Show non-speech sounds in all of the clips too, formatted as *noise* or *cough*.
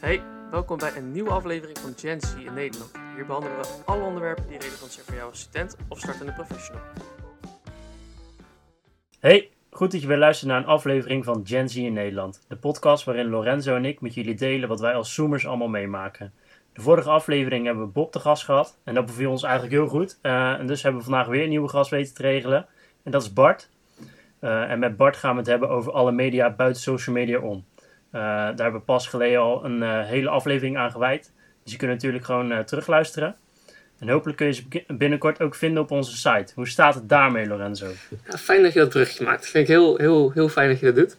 Hey, welkom bij een nieuwe aflevering van Gen Z in Nederland. Hier behandelen we alle onderwerpen die relevant zijn voor jou als student of startende professional. Hey, goed dat je weer luistert naar een aflevering van Gen Z in Nederland. De podcast waarin Lorenzo en ik met jullie delen wat wij als Zoomers allemaal meemaken. De vorige aflevering hebben we Bob te gast gehad en dat beviel ons eigenlijk heel goed. Uh, en dus hebben we vandaag weer een nieuwe gast weten te regelen. En dat is Bart. Uh, en met Bart gaan we het hebben over alle media buiten social media om. Uh, daar hebben we pas geleden al een hele aflevering aan gewijd. Dus je kunt natuurlijk gewoon terugluisteren. En hopelijk kun je ze binnenkort ook vinden op onze site. Hoe staat het daarmee, Lorenzo? Ja, fijn dat je dat brugje maakt. Vind ik heel, heel, heel fijn dat je dat doet.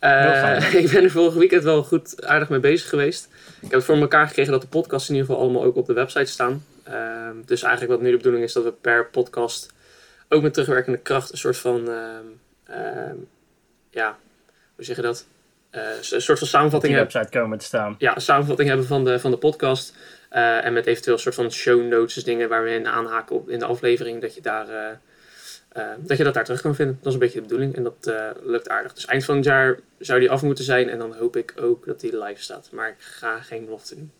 Uh, *laughs* ik ben er vorige weekend wel goed aardig mee bezig geweest. Ik heb het voor elkaar gekregen dat de podcasts in ieder geval allemaal ook op de website staan. Uh, dus eigenlijk wat nu de bedoeling is dat we per podcast ook met terugwerkende kracht een soort van, uh, ja, hoe zeg je dat? Eh, een soort van samenvatting hebben. website komen te staan. Ja, een samenvatting hebben van de, van de podcast. Uh, en met eventueel een soort van show notes, dus dingen waar we in aanhaken op in de aflevering, dat je, daar, uh, uh, dat je dat daar terug kan vinden. Dat is een beetje de bedoeling en dat lukt aardig. Dus eind van het jaar zou die af moeten zijn en dan hoop ik ook dat die live staat. Maar ik ga geen belofte doen.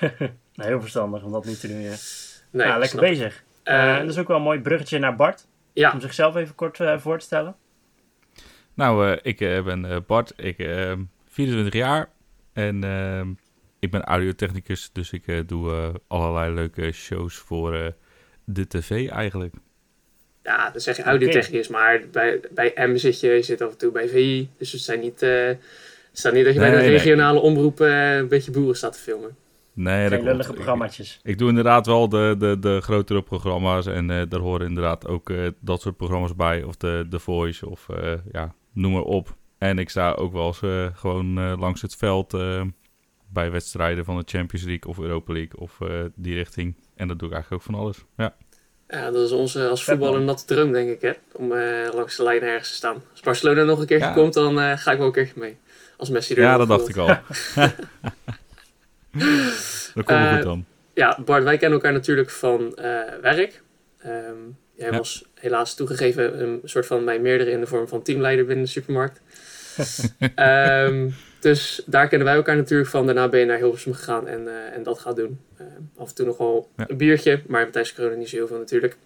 *laughs* nou, heel verstandig om dat niet te doen, ja. Nee, nou, lekker bezig. Uh, dat is ook wel een mooi bruggetje naar Bart. Ja. Om zichzelf even kort voor te stellen. Nou, ik ben Bart, ik 24 jaar en ehm, ik ben audiotechnicus, dus ik uh, doe uh, allerlei leuke shows voor uh, de tv eigenlijk. Ja, dan zeg je audiotechnicus, okay. maar bij, bij M zit je, je zit af en toe bij VI. Dus het zijn niet, het staat niet dat je nee, bij de regionale nee. omroep een beetje boeren staat te filmen. Nee, Geen lullige programmaatjes. Ik, ik, doe inderdaad wel de, de, de grotere programma's en daar horen inderdaad ook dat soort programma's bij. Of de, de Voice of ja, noem maar op. En ik sta ook wel eens gewoon langs het veld bij wedstrijden van de Champions League of Europa League of uh, die richting. En dat doe ik eigenlijk ook van alles. Ja, ja dat is onze als voetballer een natte droom, denk ik, hè? om uh, langs de lijn ergens te staan. Als Barcelona nog een keertje ja. komt, dan uh, ga ik wel een keertje mee. Als Messi er Ja, dat dacht ik al. *laughs* *laughs* dat komt goed dan. Ja, Bart, wij kennen elkaar natuurlijk van werk. Um, jij ja. was helaas toegegeven een soort van mij meerdere in de vorm van teamleider binnen de supermarkt. um, *laughs* dus daar kennen wij elkaar natuurlijk van. Daarna ben je naar Hilversum gegaan en, uh, en dat gaat doen. Uh, af en toe nog wel ja. een biertje, maar tijdens corona niet zo heel veel natuurlijk.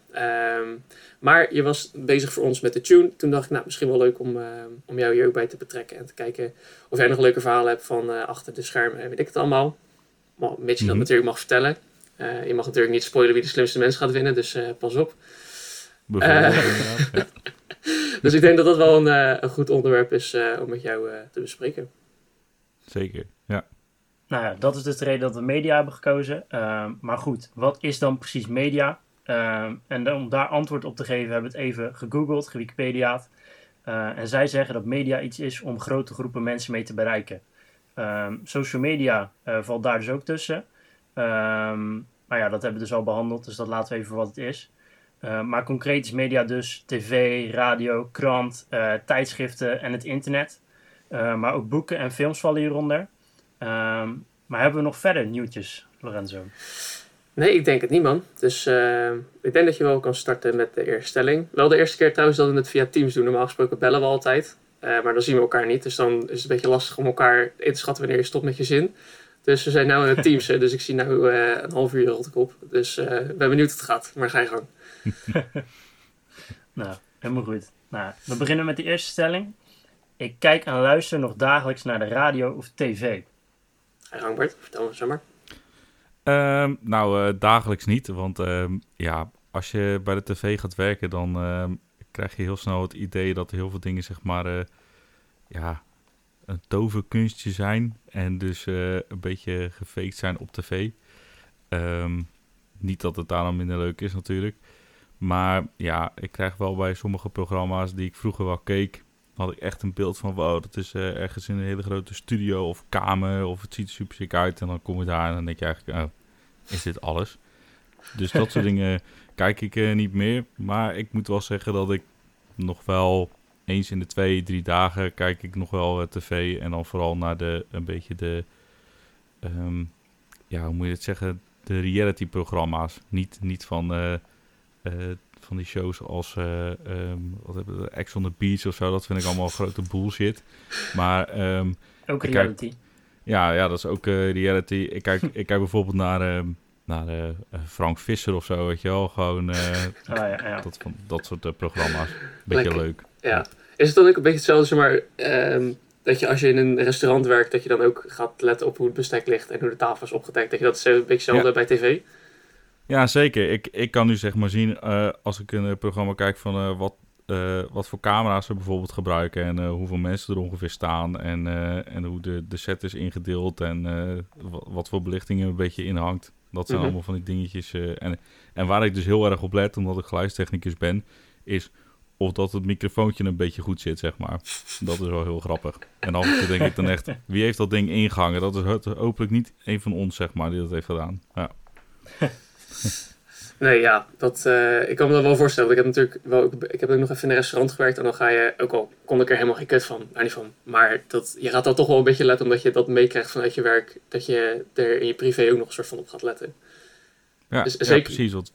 Um, maar je was bezig voor ons met de tune. Toen dacht ik, nou, misschien wel leuk om, uh, om jou hier ook bij te betrekken. En te kijken of jij nog leuke verhalen hebt van achter de schermen en weet ik het allemaal. Maar, mm -hmm. dat Mhm. natuurlijk mag vertellen. je mag natuurlijk niet spoilen wie de slimste mens gaat winnen, dus pas op. Ja. *laughs* dus ik denk dat dat wel een, een goed onderwerp is om met jou te bespreken. Zeker, ja. Nou ja, dat is dus de reden dat we media hebben gekozen. Uh, maar goed, wat is dan precies media? Uh, en om daar antwoord op te geven hebben we het even gegoogeld, gewikipediaat. Uh, en zij zeggen dat media iets is om grote groepen mensen mee te bereiken. Ehm, social media eh, valt daar dus ook tussen. Ehm, maar ja, dat hebben we dus al behandeld, dus dat laten we even wat het is. Uh, maar concreet is media dus tv, radio, krant, uh, tijdschriften en het internet. Uh, maar ook boeken en films vallen hieronder. Uh, maar hebben we nog verder nieuwtjes, Lorenzo? Nee, ik denk het niet, man. Dus ik denk dat je wel kan starten met de eerste stelling. Wel de eerste keer trouwens dat we het via Teams doen. Normaal gesproken bellen we altijd. maar dan zien we elkaar niet. Dus dan is het een beetje lastig om elkaar in te schatten wanneer je stopt met je zin. Dus we zijn nu in het Teams. dus ik zie nu een half uur ik op. Dus ik ben benieuwd hoe het gaat. Maar ga je gang. *laughs* nou, helemaal goed. Nou, we beginnen met de eerste stelling. Ik kijk en luister nog dagelijks naar de radio of tv. Hey Rangbert, vertel me zo maar. Um, nou, uh, dagelijks niet. Want uh, ja, als je bij de tv gaat werken, dan uh, krijg je heel snel het idee dat heel veel dingen, zeg maar, eh, ja, een toverkunstje zijn. En dus een beetje gefaked zijn op tv. Um, niet dat het daarom minder leuk is natuurlijk. Maar ja, ik krijg wel bij sommige programma's die ik vroeger wel keek, had ik echt een beeld van, wow, dat is uh, ergens in een hele grote studio of kamer, of het ziet er super chic uit. En dan kom je daar en dan denk je eigenlijk, oh, is dit alles? Dus dat soort *laughs* dingen kijk ik uh, niet meer. Maar ik moet wel zeggen dat ik nog wel eens in de twee, drie dagen kijk ik nog wel uh, tv. En dan vooral naar de, een beetje de, um, ja, hoe moet je het zeggen, de reality-programma's. Niet, niet van van die shows als uh, um, wat hebben we, Ex on the Beach of zo. Dat vind ik allemaal *laughs* grote bullshit. Maar um, ook reality. Kijk, Ja, ja, dat is ook eh, reality. Ik kijk, *laughs* ik kijk bijvoorbeeld naar, ehm, naar eh, Frank Visser of zo, weet je wel. Gewoon eh, Ah, *laughs* ja, ja. dat, van, dat soort eh, programma's. Beetje Lekker. leuk. Ja. Is het dan ook een beetje hetzelfde, zeg maar, ehm, dat je als je in een restaurant werkt, dat je dan ook gaat letten op hoe het bestek ligt en hoe de tafel is opgedekt, dat je dat een beetje hetzelfde Ja. bij tv? Ja, zeker. Ik, ik kan nu zeg maar zien, eh, als ik een eh, programma kijk van eh, wat, wat voor camera's ze bijvoorbeeld gebruiken en hoeveel mensen er ongeveer staan en, en hoe de, de set is ingedeeld en wat, wat voor belichting er een beetje in hangt. Dat zijn Mhm. allemaal van die dingetjes. en, en waar ik dus heel erg op let, omdat ik geluidstechnicus ben, is of dat het microfoontje een beetje goed zit, zeg maar. Dat is wel heel grappig. En af en toe denk ik dan echt, *laughs* wie heeft dat ding ingehangen? Dat is ho- hopelijk niet een van ons, zeg maar, die dat heeft gedaan. Ja. *laughs* Nee, ja, dat, eh, ik kan me dat wel voorstellen. Ik heb natuurlijk wel, ik heb ook nog even in een restaurant gewerkt en dan ga je, ook al kon ik er helemaal geen kut van, daar niet van. Maar dat, je gaat dan toch wel een beetje letten omdat je dat meekrijgt vanuit je werk, dat je er in je privé ook nog een soort van op gaat letten. Ja, Dus ja, zeker- precies. Want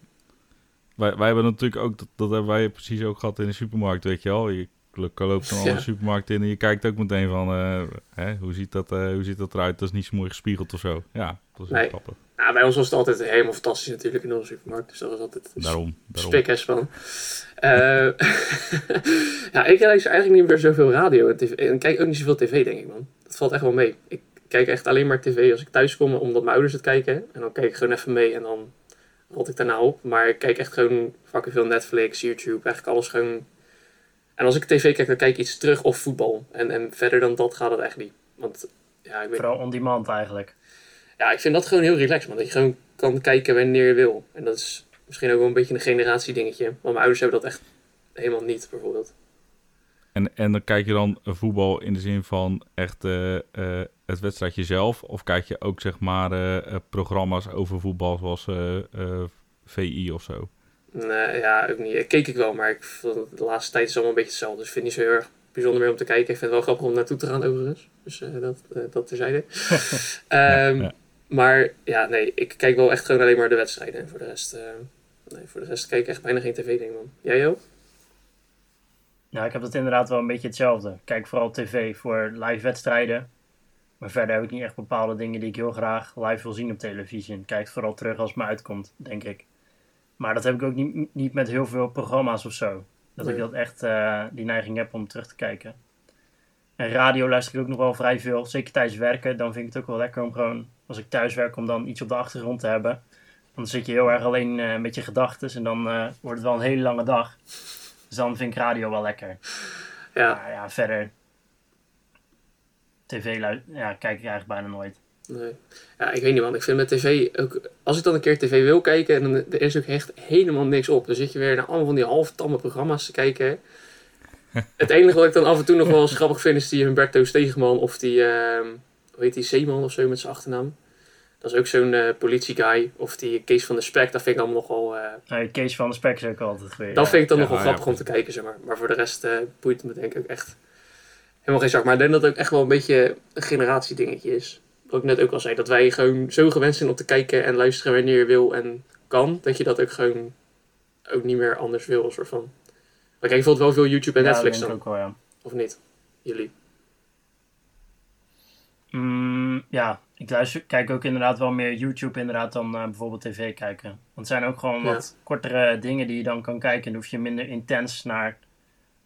wij, wij hebben natuurlijk ook, dat, dat hebben wij precies ook gehad in de supermarkt, weet je wel. Je lo- loopt dan *laughs* alle Ja. supermarkt in en je kijkt ook meteen van, eh, hè, hoe, ziet dat, eh, hoe ziet dat eruit? Dat is niet zo mooi gespiegeld of zo. Ja, dat is wel Nee. grappig. Nou, bij ons was het altijd helemaal fantastisch natuurlijk in onze supermarkt, dus dat was altijd Daarom, daarom. span. Eh, *laughs* ja, ik luister eigenlijk niet meer zoveel radio en, tv, en kijk ook niet zoveel tv, denk ik, man. Dat valt echt wel mee. Ik kijk echt alleen maar tv als ik thuis kom, omdat mijn ouders het kijken. En dan kijk ik gewoon even mee en dan rot ik daarna op. Maar ik kijk echt gewoon fucking veel Netflix, YouTube, eigenlijk alles gewoon... En als ik tv kijk, dan kijk ik iets terug of voetbal. En, en verder dan dat gaat het echt niet. Want ja, ik weet Vooral on demand eigenlijk. Ja, ik vind dat gewoon heel relaxed, man. Dat je gewoon kan kijken wanneer je wil. En dat is misschien ook wel een beetje een generatiedingetje. Want mijn ouders hebben dat echt helemaal niet, bijvoorbeeld. En, en dan kijk je dan voetbal in de zin van echt eh, eh, het wedstrijdje zelf? Of kijk je ook zeg maar eh, programma's over voetbal zoals VI of zo? Nee, ja, ook niet. Keek ik wel, maar ik de laatste tijd is allemaal een beetje hetzelfde. Dus ik vind het niet zo heel erg bijzonder meer om te kijken. Ik vind het wel grappig om naartoe te gaan, overigens. Dus dat, dat terzijde. *laughs* Ehm, ja. Maar ja, nee, ik kijk wel echt gewoon alleen maar de wedstrijden. En voor de rest, eh, nee, voor de rest kijk ik echt bijna geen tv, denk ik, man. Jij ook? Ja, ik heb dat inderdaad wel een beetje hetzelfde. Ik Kijk vooral tv voor live wedstrijden. Maar verder heb ik niet echt bepaalde dingen die ik heel graag live wil zien op televisie. Ik Kijk vooral terug als het me uitkomt, denk ik. Maar dat heb ik ook niet, niet met heel veel programma's of zo. Dat ik dat echt eh, die neiging heb om terug te kijken. En radio luister ik ook nog wel vrij veel. Zeker tijdens werken. Dan vind ik het ook wel lekker om gewoon, als ik thuis werk, om dan iets op de achtergrond te hebben. Dan zit je heel erg alleen eh, met je gedachten. En dan eh, wordt het wel een hele lange dag. Dus dan vind ik radio wel lekker. Ja, Maar ja, verder. TV ja, kijk ik eigenlijk bijna nooit. Nee. Ja, ik weet niet man. Ik vind met tv ook... Als ik dan een keer tv wil kijken, dan er is ook echt helemaal niks op. Dan zit je weer naar allemaal van die halftamme programma's te kijken. *laughs* Het enige wat ik dan af en toe nog wel eens grappig vind, is die Humberto Stegeman of die... ehm hoe heet die? Zeeman of zo met zijn achternaam. Dat is ook zo'n eh politieguy. Of die Kees van de Spek. Dat vind ik allemaal nog wel... eh, Nou, Kees van de Spek is ook altijd weer. dat ja. vind ik dan Ja, nog wel ja, grappig om te kijken, zeg maar. Maar voor de rest eh boeit het me denk ik ook echt helemaal geen zak. Maar ik denk dat het ook echt wel een beetje een generatiedingetje is. Wat ik net ook al zei, dat wij gewoon zo gewend zijn om te kijken en luisteren wanneer je wil en kan, dat je dat ook gewoon ook niet meer anders wil, een soort van. Maar kijk bijvoorbeeld wel veel YouTube en Ja, Netflix dat dan, ook wel, ja. of niet? Jullie. Mm, ja, ik luister, kijk ook inderdaad wel meer YouTube inderdaad dan eh, bijvoorbeeld tv kijken. Want het zijn ook gewoon Ja. wat kortere dingen die je dan kan kijken. En dan hoef je minder intens naar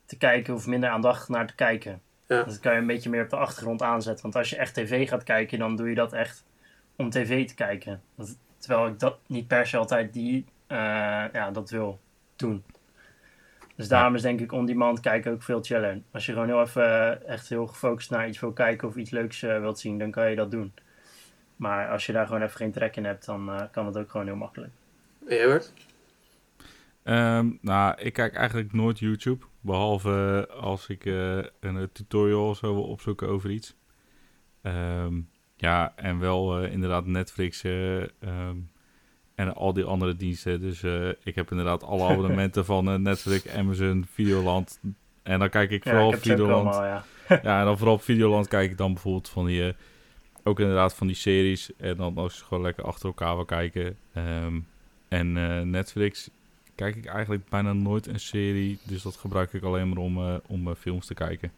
te kijken of minder aandachtig naar te kijken. Ja. Dus dat kan je een beetje meer op de achtergrond aanzetten. Want als je echt tv gaat kijken, dan doe je dat echt om tv te kijken. Dat- terwijl ik dat niet per se altijd die, eh, ja, dat wil doen. Dus daarom is denk ik on-demand kijken ook veel chiller. Als je gewoon heel even eh, echt heel gefocust naar iets wil kijken of iets leuks eh, wilt zien, dan kan je dat doen. Maar als je daar gewoon even geen trek in hebt, dan eh, kan het ook gewoon heel makkelijk. En jij Bert? Ehm, nou, ik kijk eigenlijk nooit YouTube. Behalve als ik eh, een tutorial of zo wil opzoeken over iets. Ehm, ja, en wel eh, inderdaad Netflix eh, ehm, en al die andere diensten. Dus eh, ik heb inderdaad alle *laughs* abonnementen van eh, Netflix, Amazon, Videoland. En dan kijk ik Ja, vooral ik ze ook Videoland. allemaal, ja. *laughs* Ja, en dan vooral op Videoland kijk ik dan bijvoorbeeld van die... eh, ook inderdaad van die series. En dan als je gewoon lekker achter elkaar wil kijken. Ehm, en eh, Netflix kijk ik eigenlijk bijna nooit een serie. Dus dat gebruik ik alleen maar om, eh, om films te kijken.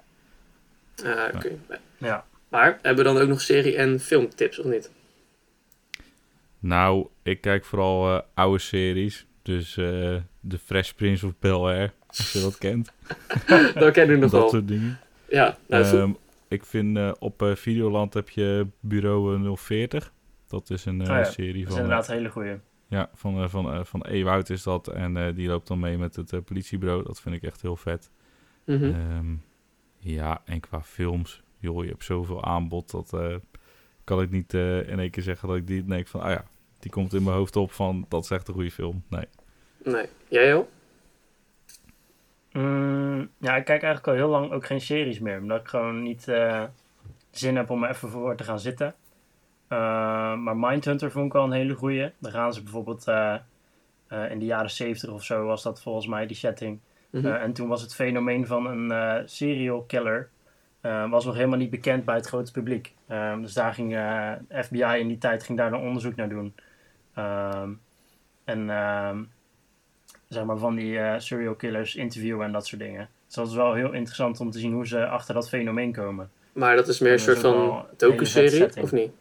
Ah, oké. Ja. Maar hebben we dan ook nog serie- en filmtips, of niet? Nou, ik kijk vooral eh, oude series. Dus eh The Fresh Prince of Bel-Air, als je dat *laughs* kent. *laughs* dat ken ik nog dat wel. soort dingen. Ja, nou, Ehm, ik vind eh, op eh, Videoland heb je Bureau eh, 040. Dat is een eh, Oh ja, serie Dat is van, eh, inderdaad een hele goeie. ja, van, eh, van, eh, van Ewout is dat. En eh, die loopt dan mee met het eh, politiebureau. Dat vind ik echt heel vet. mhm. Ehm, ja, en qua films, joh, je hebt zoveel aanbod. Dat eh, kan ik niet eh, in één keer zeggen dat ik die denk van, ah ja, die komt in mijn hoofd op van, dat is echt een goede film. Nee. Nee. Jij al? Mm, ja, ik kijk eigenlijk al heel lang ook geen series meer. Omdat ik gewoon niet eh, zin heb om er even voor te gaan zitten. Uh, maar Mindhunter vond ik wel een hele goeie. Daar gaan ze bijvoorbeeld eh, eh, in de jaren 70 of zo was dat volgens mij die setting. Mhm. Eh, en toen was het fenomeen van een eh, serial killer eh, was nog helemaal niet bekend bij het grote publiek. Ehm, dus daar ging eh, FBI in die tijd ging daar een onderzoek naar doen. Ehm, en ehm, zeg maar van die eh, serial killers interviewen en dat soort dingen. Dus dat is wel heel interessant om te zien hoe ze achter dat fenomeen komen. Maar dat is meer een soort van docu-serie, of niet?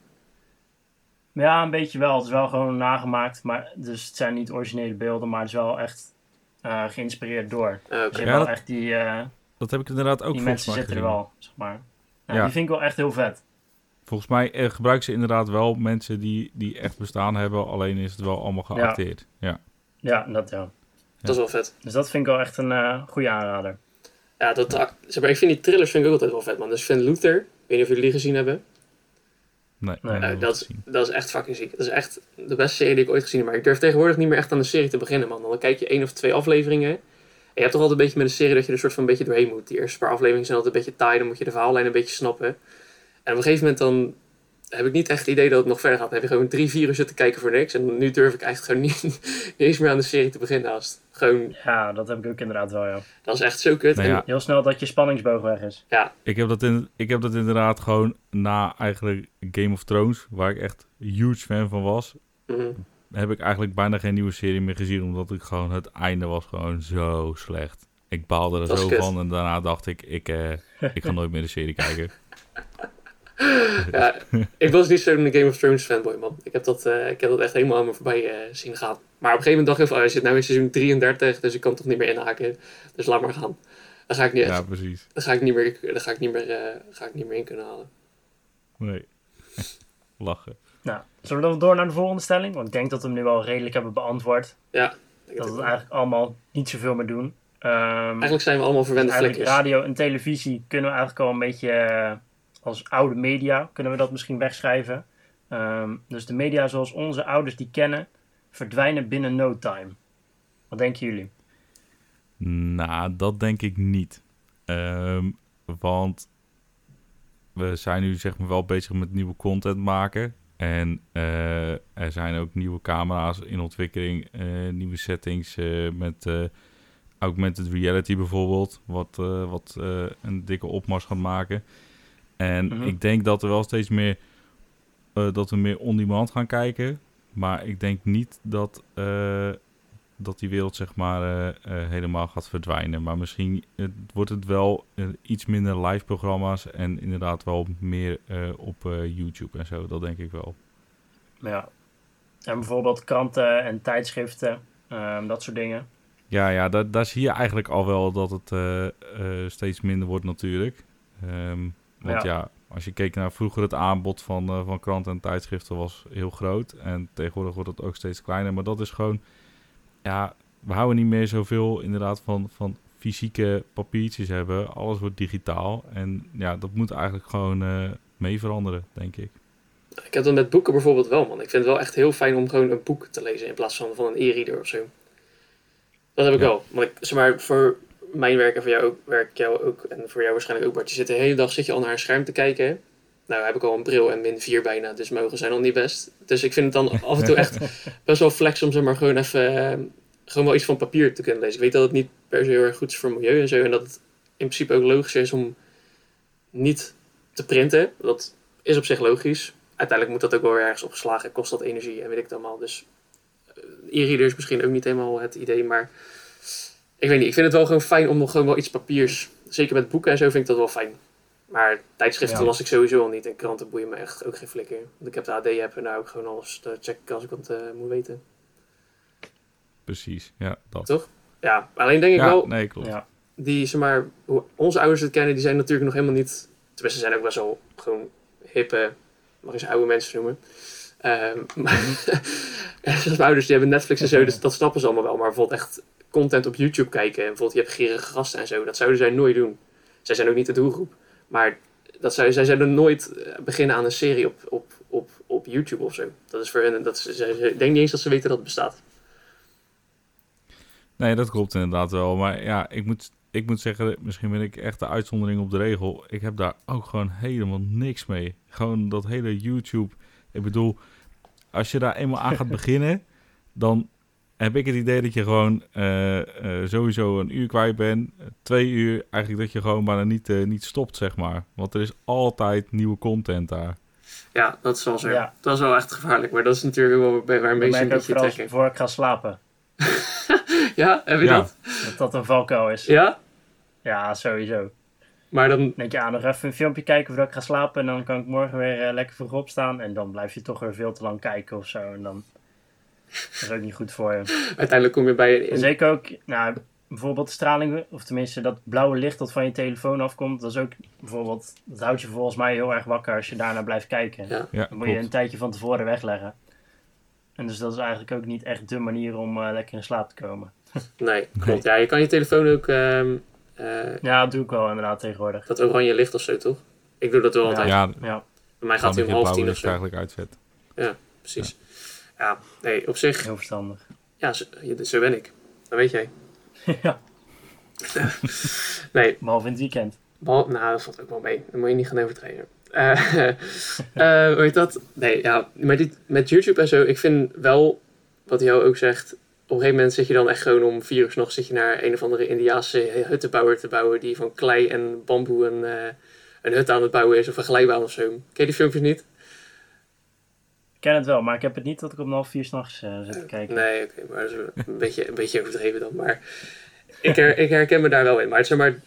Ja, een beetje wel. Het is wel gewoon nagemaakt. Maar, dus het zijn niet originele beelden, maar het is wel echt eh, geïnspireerd door. Ah, Oké. Dus je Ja, hebt wel echt die, eh, Dat heb ik inderdaad ook die mensen zitten er wel, zeg maar. Ja, Ja. Die vind ik wel echt heel vet. Volgens mij eh, gebruiken ze inderdaad wel mensen die, die echt bestaan hebben. Alleen is het wel allemaal geacteerd. Ja. Ja, dat ja. Dat is wel vet. Dus dat vind ik wel echt een eh goede aanrader. Ja, dat, zeg maar, ik vind die thrillers vind ik ook altijd wel vet, man. Dus vind Luther, ik weet niet of jullie die gezien hebben. Nee, Nee. dat, is, dat is echt fucking ziek. Dat is echt de beste serie die ik ooit gezien heb. Maar ik durf tegenwoordig niet meer echt aan de serie te beginnen, man. Dan kijk je één of twee afleveringen. En je hebt toch altijd een beetje met een serie dat je er soort van een beetje doorheen moet. Die eerste paar afleveringen zijn altijd een beetje taai. Dan moet je de verhaallijn een beetje snappen. En op een gegeven moment dan heb ik niet echt het idee dat het nog verder gaat. Dan heb je gewoon drie, vier uur zitten kijken voor niks. En nu durf ik eigenlijk gewoon niet, *laughs* niet eens meer aan de serie te beginnen. Haast. Gewoon, Ja, dat heb ik ook inderdaad wel, ja. dat is echt zo kut. Nou En- ja. Heel snel dat je spanningsboog weg is. Ik heb, dat in, ik heb dat inderdaad gewoon na eigenlijk Game of Thrones, waar ik echt huge fan van was, Mhm. Heb ik eigenlijk bijna geen nieuwe serie meer gezien, omdat ik gewoon het einde was gewoon zo slecht. Ik baalde er Dat zo van en daarna dacht ik, ik, eh, ik ga nooit meer de serie kijken. *laughs* Ja, ik was niet zo'n Game of Thrones fanboy, man. Ik heb dat, eh, ik heb dat echt helemaal aan me voorbij eh, zien gaan. Maar op een gegeven moment dacht ik van, oh, je zit nou in seizoen 33, dus ik kan toch niet meer inhaken. Dus laat maar gaan. Dan ga ik niet, Ja, precies. dan ga ik niet meer, dan ga ik niet meer, ga ik niet meer in kunnen halen. Nee. *laughs* Lachen. Nou, zullen we dan door naar de volgende stelling? Want ik denk dat we hem nu wel redelijk hebben beantwoord. Denk Dat het we ook. eigenlijk allemaal niet zoveel meer doen. Ehm, Eigenlijk zijn we allemaal verwende eigenlijk vlekjes. radio en televisie kunnen we eigenlijk al een beetje eh, als oude media, kunnen we dat misschien wegschrijven. Ehm, dus de media zoals onze ouders die kennen, verdwijnen binnen no time. Wat denken jullie? Nou, dat denk ik niet. Ehm, want we zijn nu zeg maar wel bezig met nieuwe content maken. En eh, er zijn ook nieuwe camera's in ontwikkeling, eh, nieuwe settings eh, met augmented reality bijvoorbeeld, wat, wat een dikke opmars gaat maken. En Mhm. ik denk dat er wel steeds meer, dat we meer on-demand gaan kijken. Maar ik denk niet dat, dat die wereld zeg maar eh, eh, helemaal gaat verdwijnen. Maar misschien wordt het wel eh, iets minder live programma's en inderdaad wel meer op YouTube en zo. Dat denk ik wel. Ja. En bijvoorbeeld kranten en tijdschriften, ehm, dat soort dingen. Ja, ja daar, daar zie je eigenlijk al wel dat het steeds minder wordt natuurlijk. Ehm, want Ja. ja. als je keek naar vroeger het aanbod van, van kranten en tijdschriften was heel groot. En tegenwoordig wordt het ook steeds kleiner. Maar dat is gewoon, ja, we houden niet meer zoveel inderdaad van, van fysieke papiertjes hebben. Alles wordt digitaal. En ja, dat moet eigenlijk gewoon eh, mee veranderen, denk ik. Ik heb dat met boeken bijvoorbeeld wel, man. Ik vind het wel echt heel fijn om gewoon een boek te lezen in plaats van, van een e-reader of zo. Dat heb ik Ja. wel. Want ik, zeg maar, voor mijn werk en voor jou ook, werk jou ook, en voor jou waarschijnlijk ook, Bart, je zit de hele dag zit je al naar een scherm te kijken. Nou heb ik al een bril en min 4 bijna, dus mijn ogen zijn al niet best. Dus ik vind het dan af en toe echt *laughs* best wel flex om zeg maar gewoon even, eh, gewoon wel iets van papier te kunnen lezen. Ik weet dat het niet per se heel erg goed is voor milieu en zo, en dat het in principe ook logisch is om niet te printen. Dat is op zich logisch. Uiteindelijk moet dat ook wel weer ergens opgeslagen, kost dat energie en weet ik het allemaal. Dus eh, e-reader is misschien ook niet helemaal het idee, maar ik weet niet. Ik vind het wel gewoon fijn om nog gewoon wel iets papiers, zeker met boeken en zo vind ik dat wel fijn. Maar tijdschriften Ja. las ik sowieso al niet en kranten boeien me echt ook geen flikker. Want ik heb de AD-app en daar ook gewoon alles te checken als ik wat eh, moet weten. Precies, ja, dat. Toch? Ja, alleen denk ik ja, wel, nee, klopt. Ja. die, zeg maar, hoe onze ouders het kennen, die zijn natuurlijk nog helemaal niet... Tenminste, ze zijn ook best wel gewoon hippe, mag je ze oude mensen noemen. Ehm *laughs* maar *laughs* mijn ouders, die hebben Netflix en zo, dus dat snappen ze allemaal wel. Maar bijvoorbeeld echt content op YouTube kijken. En bijvoorbeeld, je hebt gerige gasten en zo. Dat zouden zij nooit doen. Zij zijn ook niet de doelgroep. Maar dat zou, zij zouden nooit eh, beginnen aan een serie op, op, op, op YouTube of zo. Dat is voor hen, dat zij- zij- ik denk niet eens dat ze weten dat het bestaat. Nee, dat klopt inderdaad wel. Maar ja, ik moet, ik moet zeggen, misschien ben ik echt de uitzondering op de regel. Ik heb daar ook gewoon helemaal niks mee. Gewoon dat hele YouTube. Ik bedoel, als je daar eenmaal aan gaat *laughs* beginnen, dan heb ik het idee dat je gewoon eh, eh, sowieso een uur kwijt bent. Twee uur, eigenlijk dat je gewoon bijna niet, eh, niet stopt, zeg maar. Want er is altijd nieuwe content daar. Ja, dat is wel zo. Ja. Dat is wel echt gevaarlijk. Maar dat is natuurlijk wel bij waar mensen een ik beetje trekken. voor ik ga slapen. *laughs* Ja, heb je Ja. dat? Dat dat een valkuil is. Ja? Ja, sowieso. Maar dan, denk je aan nog even een filmpje kijken voordat ik ga slapen. En dan kan ik morgen weer lekker vroeg opstaan. En dan blijf je toch weer veel te lang kijken of zo. En dan dat is ook niet goed voor je. uiteindelijk kom je bij En een... zeker ook, nou, bijvoorbeeld de straling, of tenminste dat blauwe licht dat van je telefoon afkomt. Dat is ook bijvoorbeeld, dat houdt je volgens mij heel erg wakker als je daarnaar blijft kijken. Ja. Ja, Dan moet je een tijdje van tevoren wegleggen. En dus dat is eigenlijk ook niet echt de manier om eh, lekker in slaap te komen. *laughs* Nee, klopt. Ja, je kan je telefoon ook... ehm, eh, Ja, dat doe ik wel inderdaad tegenwoordig. dat oranje licht of zo, toch? Ik doe dat wel Ja. altijd. Ja, Ja, Bij mij gaat hij om half tien of zo. eigenlijk uitzet. Precies. Ja, nee, op zich... heel verstandig. Ja, zo, je- zo ben ik. Dat weet jij. *laughs* ja, *laughs* Nee, behalve in het weekend. Behal- nou, dat valt ook wel mee. Dan moet je niet gaan overtreden. Eh *laughs* eh, hoe heet dat? Nee, ja, maar dit, met YouTube en zo, ik vind wel, wat jou ook zegt, op een gegeven moment zit je dan echt gewoon om vier uur nachts zit je naar een of andere Indiaanse huttenbouwer te bouwen, die van klei en bamboe een, eh, een hut aan het bouwen is, of een glijbaan of zo. Ken je die filmpjes niet? Ik ken het wel, maar ik heb het niet dat ik om half vier s'nachts uh, zit te kijken. Nee, oké, maar dat is een *laughs* beetje, een beetje overdreven dan. Maar ik, her- ik herken me daar wel in. Maar, zeg maar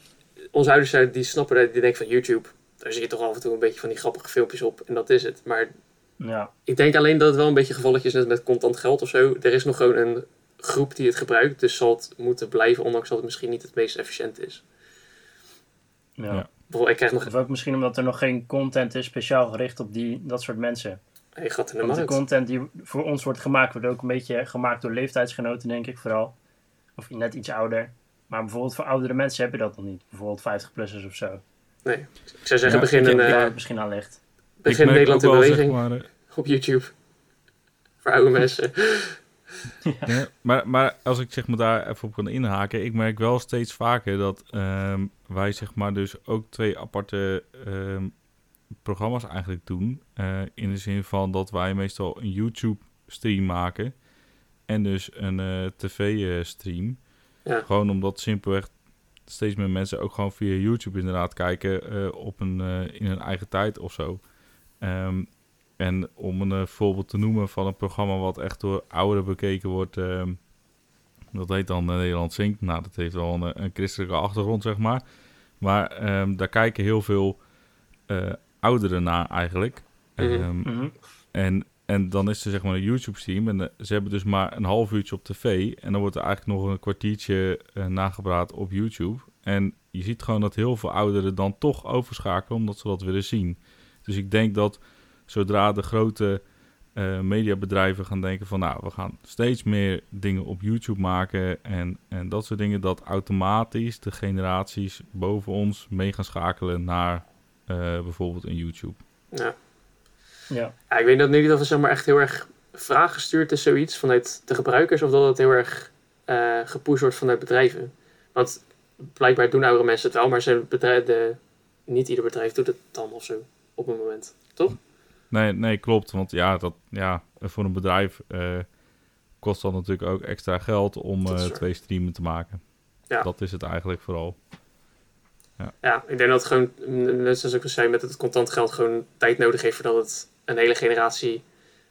onze ouders zijn- die snappen dat, die denken van YouTube, daar zie je toch af en toe een beetje van die grappige filmpjes op en dat is het. Maar Ja, ik denk alleen dat het wel een beetje gevallig is net met contant geld of zo. Er is nog gewoon een groep die het gebruikt, dus zal het moeten blijven, ondanks dat het misschien niet het meest efficiënt is. ja. Ik krijg nog Of ook misschien omdat er nog geen content is speciaal gericht op die, dat soort mensen. Een gat in de Want de markt. content die voor ons wordt gemaakt, wordt ook een beetje gemaakt door leeftijdsgenoten, denk ik vooral. Of net iets ouder. Maar bijvoorbeeld voor oudere mensen heb je dat nog niet. Bijvoorbeeld 50-plussers of zo. Nee, ik zou zeggen, Ja, begin, een, eh, misschien aan ligt. begin Nederland in beweging zeg maar, eh, op YouTube. *laughs* Voor oude mensen. *laughs* Ja, maar, maar als ik zeg maar daar even op kan inhaken, ik merk wel steeds vaker dat ehm, wij zeg maar dus ook twee aparte ehm, programma's eigenlijk doen. Eh, in de zin van dat wij meestal een YouTube stream maken en dus een eh, tv eh, stream. Ja. Gewoon omdat simpelweg steeds meer mensen ook gewoon via YouTube inderdaad kijken op een, in hun eigen tijd of zo. Ehm, en om een voorbeeld te noemen van een programma wat echt door ouderen bekeken wordt, ehm, dat heet dan Nederland Zingt. Nou, dat heeft wel een, een christelijke achtergrond, zeg maar. Maar ehm, daar kijken heel veel eh, ouderen naar eigenlijk. Mhm. Ehm, Mhm. en, en dan is er zeg maar een YouTube-stream en eh, ze hebben dus maar een half uurtje op tv. En dan wordt er eigenlijk nog een kwartiertje eh, nagepraat op YouTube. En je ziet gewoon dat heel veel ouderen dan toch overschakelen omdat ze dat willen zien. Dus ik denk dat zodra de grote eh, mediabedrijven gaan denken van... nou, we gaan steeds meer dingen op YouTube maken en, en dat soort dingen... dat automatisch de generaties boven ons mee gaan schakelen naar bijvoorbeeld een YouTube. Ja. Ja. Ja, ik weet dat niet of het zeg maar echt heel erg vraag gestuurd is, zoiets vanuit de gebruikers, of dat het heel erg eh gepusht wordt vanuit bedrijven. Want blijkbaar doen oudere mensen het wel, maar zijn bedrijf, de, niet ieder bedrijf doet het dan of zo op een moment. Toch? Nee, nee, klopt. Want ja, dat, ja voor een bedrijf eh, kost dat natuurlijk ook extra geld om eh, twee streamen te maken. Ja. Dat is het eigenlijk vooral. Ja, ik denk dat het gewoon, net zoals ik al zei, met het contant geld gewoon tijd nodig heeft voordat het een hele generatie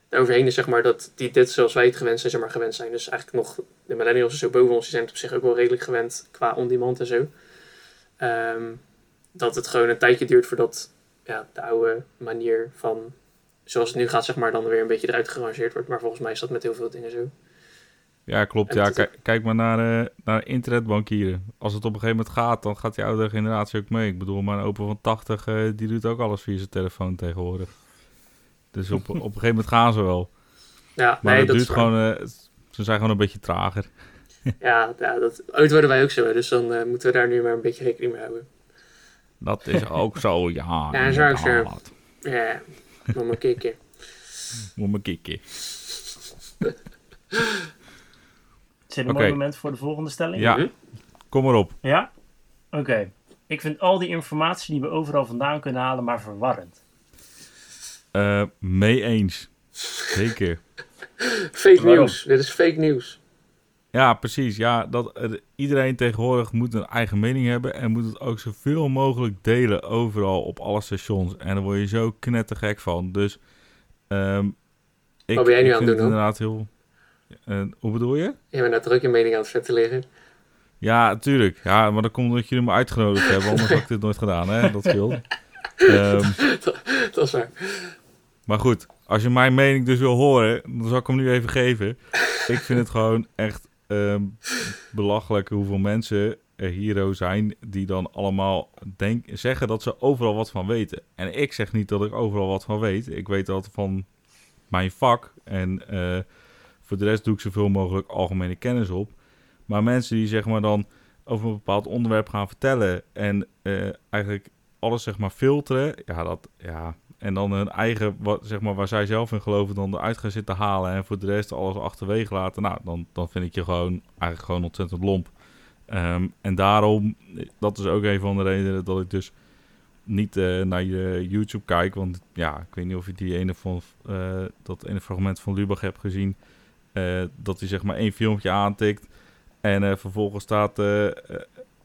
eroverheen is, zeg maar, dat die dit zoals wij het gewend zijn, zeg maar, gewend zijn. Dus eigenlijk nog, de millennials en zo boven ons, die zijn het op zich ook wel redelijk gewend qua on-demand en zo. Ehm, dat het gewoon een tijdje duurt voordat ja, de oude manier van zoals het nu gaat, zeg maar, dan weer een beetje eruit gerangeerd wordt. Maar volgens mij is dat met heel veel dingen zo. Ja, klopt. Ja, dat- kijk, kijk maar naar, eh, naar internetbankieren. Als het op een gegeven moment gaat, dan gaat die oudere generatie ook mee. Ik bedoel, mijn opa van 80, eh, die doet ook alles via zijn telefoon tegenwoordig. Dus op, op een gegeven moment gaan ze wel. *laughs* Ja, Maar nee, dat duurt gewoon, eh, ze zijn gewoon een beetje trager. *laughs* Ja, ja dat, ooit worden wij ook zo, dus dan moeten we daar nu maar een beetje rekening mee houden. Dat is *laughs* ook zo, ja. Ja, is ook zo. Ja, nog maar kikken. Moet me kikken. Is dit een mooi moment voor de volgende stelling? Ja, kom maar op. Ja? Oké. Ik vind al die informatie die we overal vandaan kunnen halen maar verwarrend. Eh, mee eens. Zeker. Fake nieuws. Dit is fake nieuws. Ja, precies. Ja, dat, eh, iedereen tegenwoordig moet een eigen mening hebben en moet het ook zoveel mogelijk delen overal op alle stations. En daar word je zo knettergek van. Dus ehm ik, Wat ben jij nu ik aan het vind doen, inderdaad heel... Eh, hoe bedoel je? Je bent toch ook je mening aan het ventileren. Ja, tuurlijk. Ja, maar dat komt omdat jullie me uitgenodigd hebben. *laughs* Anders had ik dit nooit gedaan, hè? Dat scheelt. *laughs* Ehm, Dat is waar. Maar goed, als je mijn mening dus wil horen, dan zal ik hem nu even geven. Ik vind het gewoon echt ehm, belachelijk hoeveel mensen er hier zijn die dan allemaal denk, zeggen dat ze overal wat van weten. En ik zeg niet dat ik overal wat van weet. Ik weet dat van mijn vak en eh, voor de rest doe ik zoveel mogelijk algemene kennis op. Maar mensen die zeg maar dan over een bepaald onderwerp gaan vertellen en eh, eigenlijk alles zeg maar filteren, ja, dat, ja, en dan hun eigen, wat, zeg maar, waar zij zelf in geloven, dan eruit gaan zitten halen. En voor de rest alles achterwege laten. Nou, dan, dan vind ik je gewoon eigenlijk gewoon ontzettend lomp. Ehm, en daarom, dat is ook een van de redenen dat ik dus niet eh, naar je YouTube kijk. Want ja, ik weet niet of je die ene van, eh, dat ene fragment van Lubach hebt gezien. Eh, dat hij zeg maar één filmpje aantikt. En eh, vervolgens staat eh,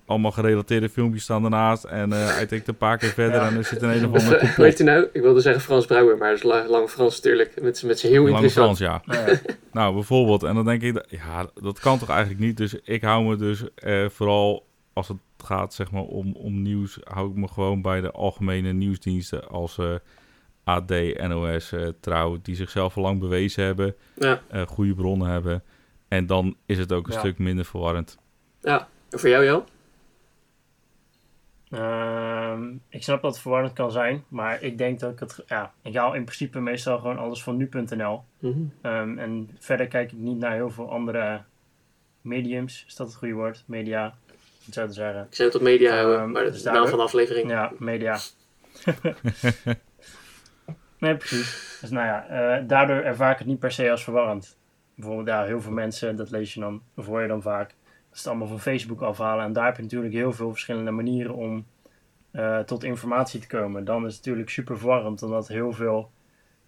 allemaal gerelateerde filmpjes staan ernaast. En eh, hij tikt een paar keer *laughs* verder Ja. en er zit een een of andere *laughs* Hoe heet hij nou? Ik wilde zeggen Frans Brouwer, maar dat is la- lang Frans natuurlijk. Met, met zijn heel Lange interessant. Frans, ja. Nou ja. *laughs* Nou, bijvoorbeeld. En dan denk ik, dat- ja, dat kan toch eigenlijk niet. Dus ik hou me dus eh, vooral als het gaat zeg maar, om, om nieuws, hou ik me gewoon bij de algemene nieuwsdiensten als eh, AD, NOS, eh, Trouw, die zichzelf al lang bewezen hebben, Ja. eh, goede bronnen hebben. En dan is het ook een Ja. stuk minder verwarrend. ja. En voor jou, Jan? Ehm, ik snap dat het verwarrend kan zijn, maar ik denk dat ik het... Ja, ik haal in principe meestal gewoon alles van nu.nl. Mhm. Ehm, en verder kijk ik niet naar heel veel andere mediums. Is dat het goede woord? Media, om het zo te zeggen. Ik zou het op media Ehm, houden, maar dat dus is wel daardoor- van de aflevering. Ja, media. *laughs* *laughs* nee, precies. Dus nou ja, eh, daardoor ervaar ik het niet per se als verwarrend. Bijvoorbeeld, ja, heel veel mensen, dat lees je dan, of hoor je dan vaak, dat ze het allemaal van Facebook afhalen. En daar heb je natuurlijk heel veel verschillende manieren om eh, tot informatie te komen. Dan is het natuurlijk super verwarrend, omdat heel veel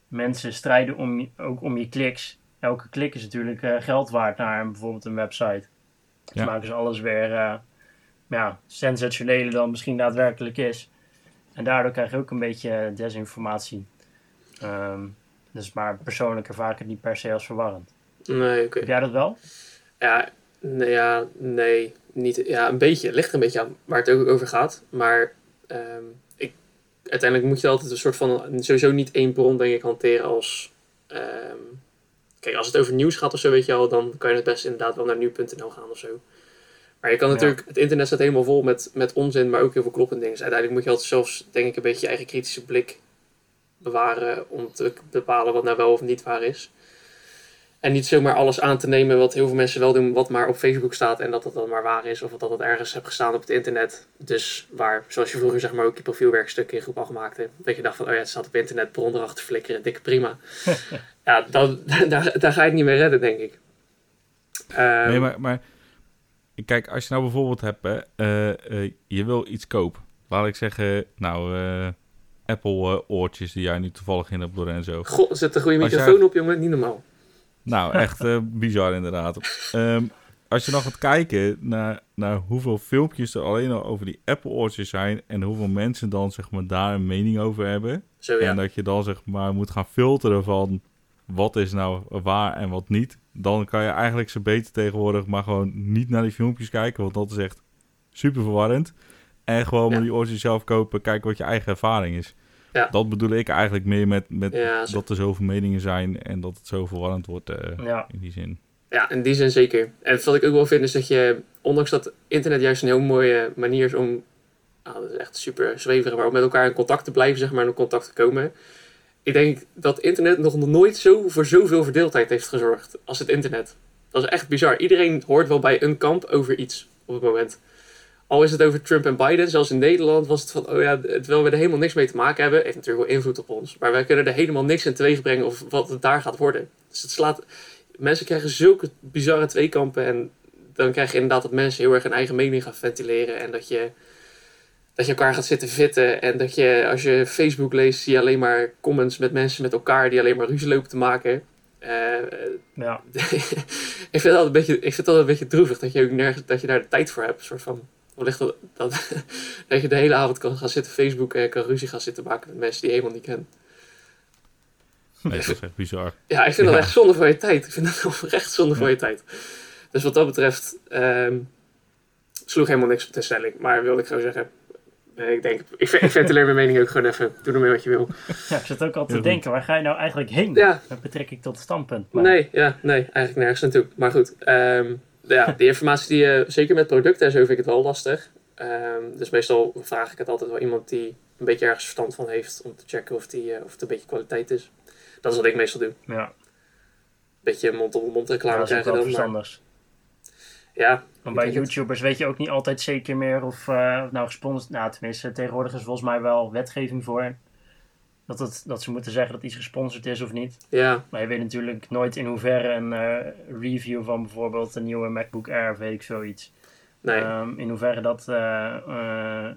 mensen strijden om, je- ook om je kliks. Elke klik is natuurlijk eh, geld waard naar bijvoorbeeld een website. Dus Ja. maken ze alles weer eh, ja, sensationeler dan misschien daadwerkelijk is. En daardoor krijg je ook een beetje desinformatie. Ehm, dus maar persoonlijk ervaar ik het niet per se als verwarrend. Nee, oké. Heb jij dat wel? Ja, nee, ja, nee, niet, ja, een beetje. Het ligt een beetje aan waar het ook over gaat. Maar ehm, ik, uiteindelijk moet je altijd een soort van, sowieso niet één bron denk ik hanteren als, ehm, kijk, als het over nieuws gaat of zo, weet je wel, dan kan je het best inderdaad wel naar nu.nl gaan of zo. Maar je kan Ja. natuurlijk, het internet staat helemaal vol met, met onzin, maar ook heel veel kloppende dingen. Dus uiteindelijk moet je altijd zelfs, denk ik, een beetje je eigen kritische blik bewaren om te bepalen wat nou wel of niet waar is. En niet zomaar alles aan te nemen wat heel veel mensen wel doen, wat maar op Facebook staat en dat dat dan maar waar is. Of dat het ergens hebt gestaan op het internet. Dus waar, zoals je vroeger zeg maar ook je profielwerkstuk in groep al gemaakt hebt. Dat je dacht van, oh ja, het staat op internet, bron erachter flikkeren, dikke prima. *laughs* ja, dan, *laughs* daar, daar ga je het niet mee redden, denk ik. Ehm, nee, maar, maar kijk, als je nou bijvoorbeeld hebt, hè, eh, eh, je wil iets kopen. Laat ik zeggen, nou, eh, Apple eh, oortjes die jij nu toevallig in hebt, Lorenzo. God, zet een goede jij- microfoon op, jongen, niet normaal. Nou, echt eh, *laughs* bizar inderdaad. Ehm, als je nog gaat kijken naar, naar hoeveel filmpjes er alleen al over die Apple oortjes zijn en hoeveel mensen dan zeg maar daar een mening over hebben. Zo ja. En dat je dan zeg maar moet gaan filteren van wat is nou waar en wat niet. Dan kan je eigenlijk zo beter tegenwoordig maar gewoon niet naar die filmpjes kijken, want dat is echt super verwarrend. En gewoon Ja. maar die oortjes zelf kopen, kijken wat je eigen ervaring is. Ja. Dat bedoel ik eigenlijk meer met, met Ja, dat er zoveel meningen zijn en dat het zo verwarrend wordt eh, Ja, in die zin. Ja, in die zin zeker. En wat ik ook wel vind is dat je, ondanks dat internet juist een heel mooie manier is om, ah, dat is echt super zweverig, maar om met elkaar in contact te blijven, zeg maar, en in contact te komen. Ik denk dat internet nog nooit zo voor zoveel verdeeldheid heeft gezorgd als het internet. Dat is echt bizar. Iedereen hoort wel bij een kamp over iets op het moment. Al is het over Trump en Biden, zelfs in Nederland was het van, oh ja, terwijl we er helemaal niks mee te maken hebben, heeft natuurlijk wel invloed op ons. Maar wij kunnen er helemaal niks in teweeg brengen of wat het daar gaat worden. Dus het slaat, mensen krijgen zulke bizarre tweekampen en dan krijg je inderdaad dat mensen heel erg hun eigen mening gaan ventileren en dat je, dat je elkaar gaat zitten vitten en dat je, als je Facebook leest, zie je alleen maar comments met mensen met elkaar die alleen maar ruzie lopen te maken. Eh, ja. *laughs* ik, vind altijd een beetje, ik vind altijd een beetje droevig dat je, ook nergens, dat je daar de tijd voor hebt. Soort van, wellicht dat, dat, *laughs* dat je de hele avond kan gaan zitten Facebooken en kan ruzie gaan zitten maken met mensen die je helemaal niet kent. Nee, *laughs* dat is echt bizar. Ja, ik vind dat echt zonde van je tijd. Ik vind dat oprecht *laughs* zonde van Ja. je tijd. Dus wat dat betreft ehm, sloeg helemaal niks op de stelling. Maar wilde ik gewoon zeggen. eh, ik denk, ik, ve- ik mijn mening ook gewoon even. Doe ermee wat je wil. ja, ik zit ook al te denken, waar ga je nou eigenlijk heen? Ja, Met betrekking tot het standpunt. Maar- nee, ja, nee, eigenlijk nergens naartoe. Maar goed, ehm, ja, die informatie die je, zeker met producten en zo vind ik het wel lastig. Ehm, dus meestal vraag ik het altijd wel iemand die een beetje ergens verstand van heeft. Om te checken of, die, eh, of het een beetje kwaliteit is. Dat is wat ik meestal doe. Ja, beetje mond-op-mond ja, reclame ook krijgen dan. Maar, ja, Want bij het. YouTubers weet je ook niet altijd zeker meer of eh, of nou gesponsord... Nou, tenminste, tegenwoordig is volgens mij wel wetgeving voor. Dat, het, dat ze moeten zeggen dat iets gesponsord is of niet. ja, Maar je weet natuurlijk nooit in hoeverre een eh, review van bijvoorbeeld een nieuwe MacBook Air of weet ik zoiets. nee. Ehm, in hoeverre dat eh, eh,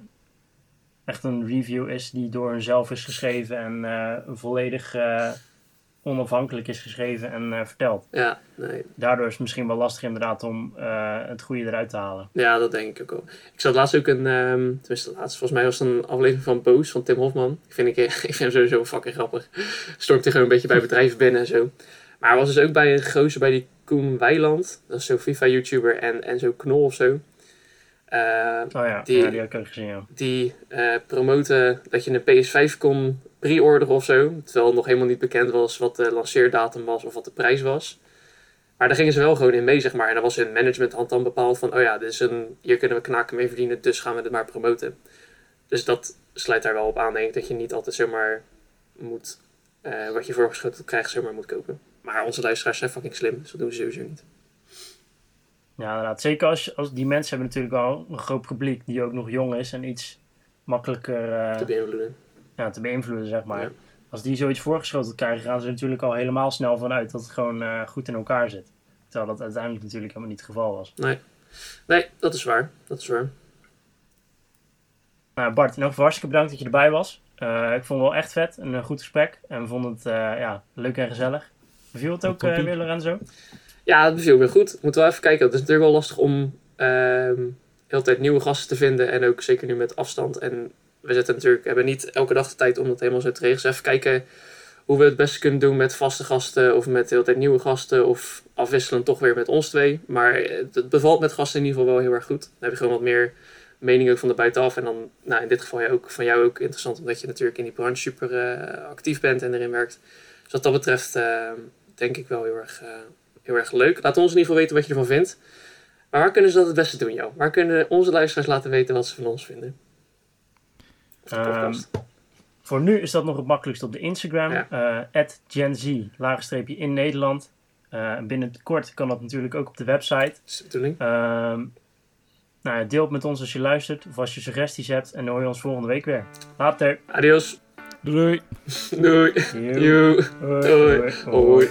echt een review is die door hunzelf is geschreven en eh, volledig onafhankelijk is geschreven en eh, verteld. Ja, nee. Daardoor is het misschien wel lastig inderdaad om eh, het goede eruit te halen. Ja, dat denk ik ook wel. Ik zat laatst ook een, ehm tenminste laatst, volgens mij was het een aflevering van Boos van Tim Hofman. Ik vind, ik, *laughs* ik vind hem sowieso fucking grappig. Stormt hij gewoon een beetje bij bedrijven binnen en zo. Maar hij was dus ook bij een gozer bij die Koen Weiland. Dat is zo'n FIFA-YouTuber en, en zo Knol of zo. Eh, Oh ja, Die- ja, die heb ik ook gezien, ja. die promoten dat je een PS5 kon pre-orderen of zo. Terwijl nog helemaal niet bekend was wat de lanceerdatum was of wat de prijs was. Maar daar gingen ze wel gewoon in mee, zeg maar. En dan was hun managementhand dan bepaald van... oh ja, dit is een, hier kunnen we knaken mee verdienen, dus gaan we het maar promoten. Dus dat sluit daar wel op aan, denk ik. Dat je niet altijd zomaar moet... eh, wat je voorgeschoteld krijgt, zomaar moet kopen. Maar onze luisteraars zijn fucking slim, dus dat doen ze sowieso niet. Ja, inderdaad. Zeker als, als die mensen hebben natuurlijk wel een groot publiek die ook nog jong is en iets makkelijker eh, Te beïnvloeden. Ja, te beïnvloeden, zeg maar. Ja. Als die zoiets voorgeschoteld krijgen, gaan ze er natuurlijk al helemaal snel vanuit dat het gewoon eh, goed in elkaar zit. Terwijl dat uiteindelijk natuurlijk helemaal niet het geval was. Nee, dat is waar. Dat is waar. Nou, Bart, in elk geval hartstikke bedankt dat je erbij was. Eh, ik vond het wel echt vet, een goed gesprek. En we vonden het eh, ja, leuk en gezellig. Beviel het ook eh, weer, Lorenzo? Ja, het beviel weer goed. Moeten we even kijken. Het is natuurlijk wel lastig om ehm de hele tijd nieuwe gasten te vinden. En ook zeker nu met afstand. En we zitten natuurlijk, hebben niet elke dag de tijd om dat helemaal zo te regelen. Dus even kijken hoe we het beste kunnen doen met vaste gasten. Of met de hele tijd nieuwe gasten. Of afwisselend toch weer met ons twee. Maar het het bevalt met gasten in ieder geval wel heel erg goed. Dan heb je gewoon wat meer mening ook van de buitenaf. En dan nou, in dit geval ja, ook, van jou ook interessant. Omdat je natuurlijk in die branche super eh, actief bent en erin werkt. Dus wat dat betreft ehm, denk ik wel heel erg... eh, heel erg leuk. Laat ons in ieder geval weten wat je ervan vindt. Maar waar kunnen ze dat het beste doen, jou? Waar kunnen onze luisteraars laten weten wat ze van ons vinden? Ehm. Voor nu is dat nog het makkelijkst op de Instagram. Ja. eh GenZ, laagstreepje in Nederland. Eh, binnenkort kan dat natuurlijk ook op de website. Ehm nou, ja, deel het met ons als je luistert of als je suggesties hebt. En dan hoor je ons volgende week weer. Later. Adios. Doei! Doei. Hoi. Doei. Hoi. Hoi. Hoi.